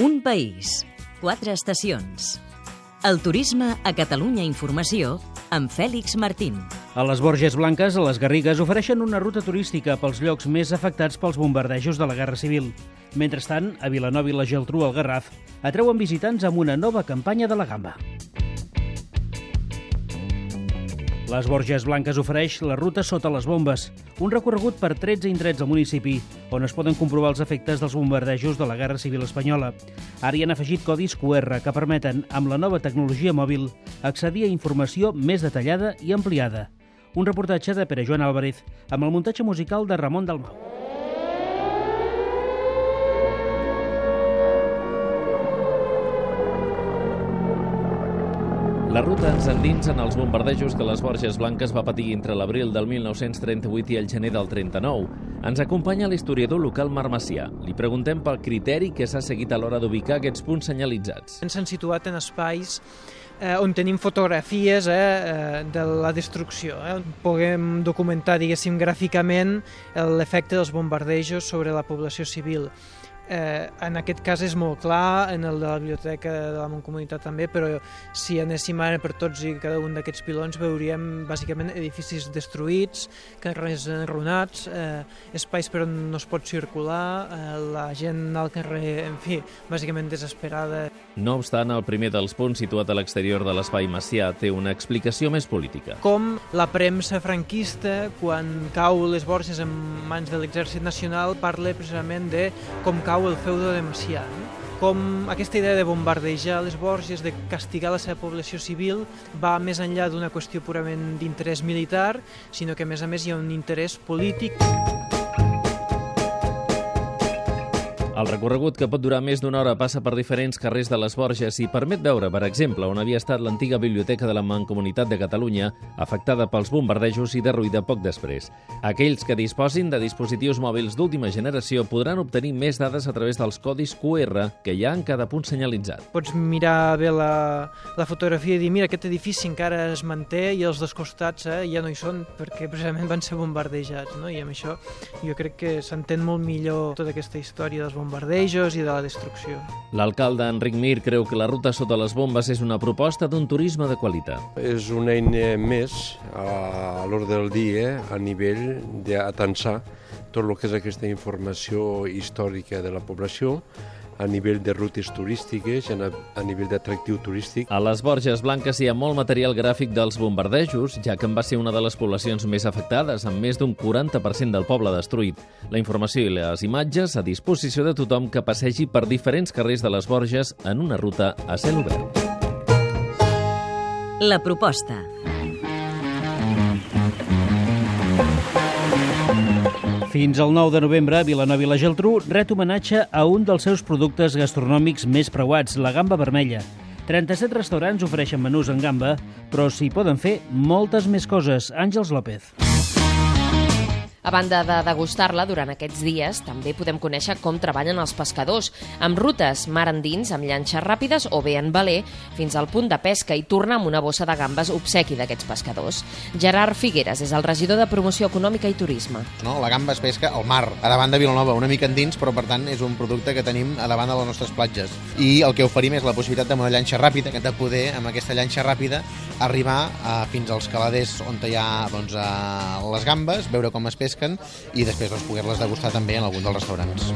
Un país, quatre estacions. El turisme a Catalunya Informació amb Fèlix Martín. A les Borges Blanques, a les Garrigues, ofereixen una ruta turística pels llocs més afectats pels bombardejos de la Guerra Civil. Mentrestant, a Vilanova i la Geltrú, al Garraf, atreuen visitants amb una nova campanya de la gamba. Les Borges Blanques ofereix la ruta sota les bombes, un recorregut per 13 indrets del municipi, on es poden comprovar els efectes dels bombardejos de la Guerra Civil Espanyola. Ara hi han afegit codis QR que permeten, amb la nova tecnologia mòbil, accedir a informació més detallada i ampliada. Un reportatge de Pere Joan Álvarez, amb el muntatge musical de Ramon Dalmau. La ruta ens endinsa en els bombardejos que les Borges Blanques va patir entre l'abril del 1938 i el gener del 39. Ens acompanya l'historiador local Marc Macià. Li preguntem pel criteri que s'ha seguit a l'hora d'ubicar aquests punts senyalitzats. Ens han situat en espais eh, on tenim fotografies eh, eh, de la destrucció. Eh? Puguem documentar, diguéssim, gràficament l'efecte dels bombardejos sobre la població civil. Eh, en aquest cas és molt clar, en el de la biblioteca de la Montcomunitat també, però si anéssim ara per tots i cada un d'aquests pilons veuríem bàsicament edificis destruïts, carrers enrunats, eh, espais per on no es pot circular, eh, la gent al carrer, en fi, bàsicament desesperada. No obstant, el primer dels punts situat a l'exterior de l'espai Macià té una explicació més política. Com la premsa franquista, quan cau les Borges en mans de l'exèrcit nacional, parla precisament de com cau cau el feudo de Macià. No? com aquesta idea de bombardejar les Borges, de castigar la seva població civil, va més enllà d'una qüestió purament d'interès militar, sinó que a més a més hi ha un interès polític. El recorregut, que pot durar més d'una hora, passa per diferents carrers de les Borges i permet veure, per exemple, on havia estat l'antiga biblioteca de la Mancomunitat de Catalunya, afectada pels bombardejos i derruïda poc després. Aquells que disposin de dispositius mòbils d'última generació podran obtenir més dades a través dels codis QR que hi ha en cada punt senyalitzat. Pots mirar bé la, la fotografia i dir, mira, aquest edifici encara es manté i els dos costats eh, ja no hi són perquè precisament van ser bombardejats, no? i amb això jo crec que s'entén molt millor tota aquesta història dels bombardejos bombardejos i de la destrucció. L'alcalde Enric Mir creu que la ruta sota les bombes és una proposta d'un turisme de qualitat. És una eina més a l'ordre del dia a nivell d'atensar tot el que és aquesta informació històrica de la població a nivell de rutes turístiques, a nivell d'atractiu turístic. A les Borges Blanques hi ha molt material gràfic dels bombardejos, ja que en va ser una de les poblacions més afectades, amb més d'un 40% del poble destruït. La informació i les imatges a disposició de tothom que passegi per diferents carrers de les Borges en una ruta a cel obert. La proposta. Fins al 9 de novembre, Vilanova i la Geltrú ret homenatge a un dels seus productes gastronòmics més preuats, la gamba vermella. 37 restaurants ofereixen menús en gamba, però s'hi poden fer moltes més coses. Àngels López. A banda de degustar-la durant aquests dies, també podem conèixer com treballen els pescadors, amb rutes mar endins, amb llanxes ràpides o bé en veler, fins al punt de pesca i tornar amb una bossa de gambes obsequi d'aquests pescadors. Gerard Figueres és el regidor de Promoció Econòmica i Turisme. No, la gamba es pesca al mar, a davant de Vilanova, una mica endins, però per tant és un producte que tenim a davant de les nostres platges. I el que oferim és la possibilitat amb una llanxa ràpida, que de poder, amb aquesta llanxa ràpida, arribar a, fins als caladers on hi ha doncs, a, les gambes, veure com es pesca pesquen i després doncs, poder-les degustar també en algun dels restaurants.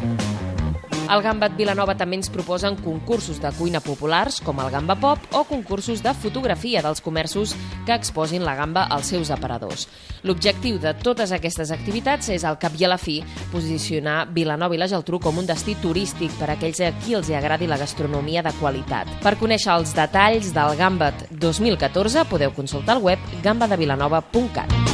Al Gambat Vilanova també ens proposen concursos de cuina populars, com el Gamba Pop, o concursos de fotografia dels comerços que exposin la gamba als seus aparadors. L'objectiu de totes aquestes activitats és, al cap i a la fi, posicionar Vilanova i la Geltrú com un destí turístic per a aquells a qui els agradi la gastronomia de qualitat. Per conèixer els detalls del Gambat 2014 podeu consultar el web gambadevilanova.cat.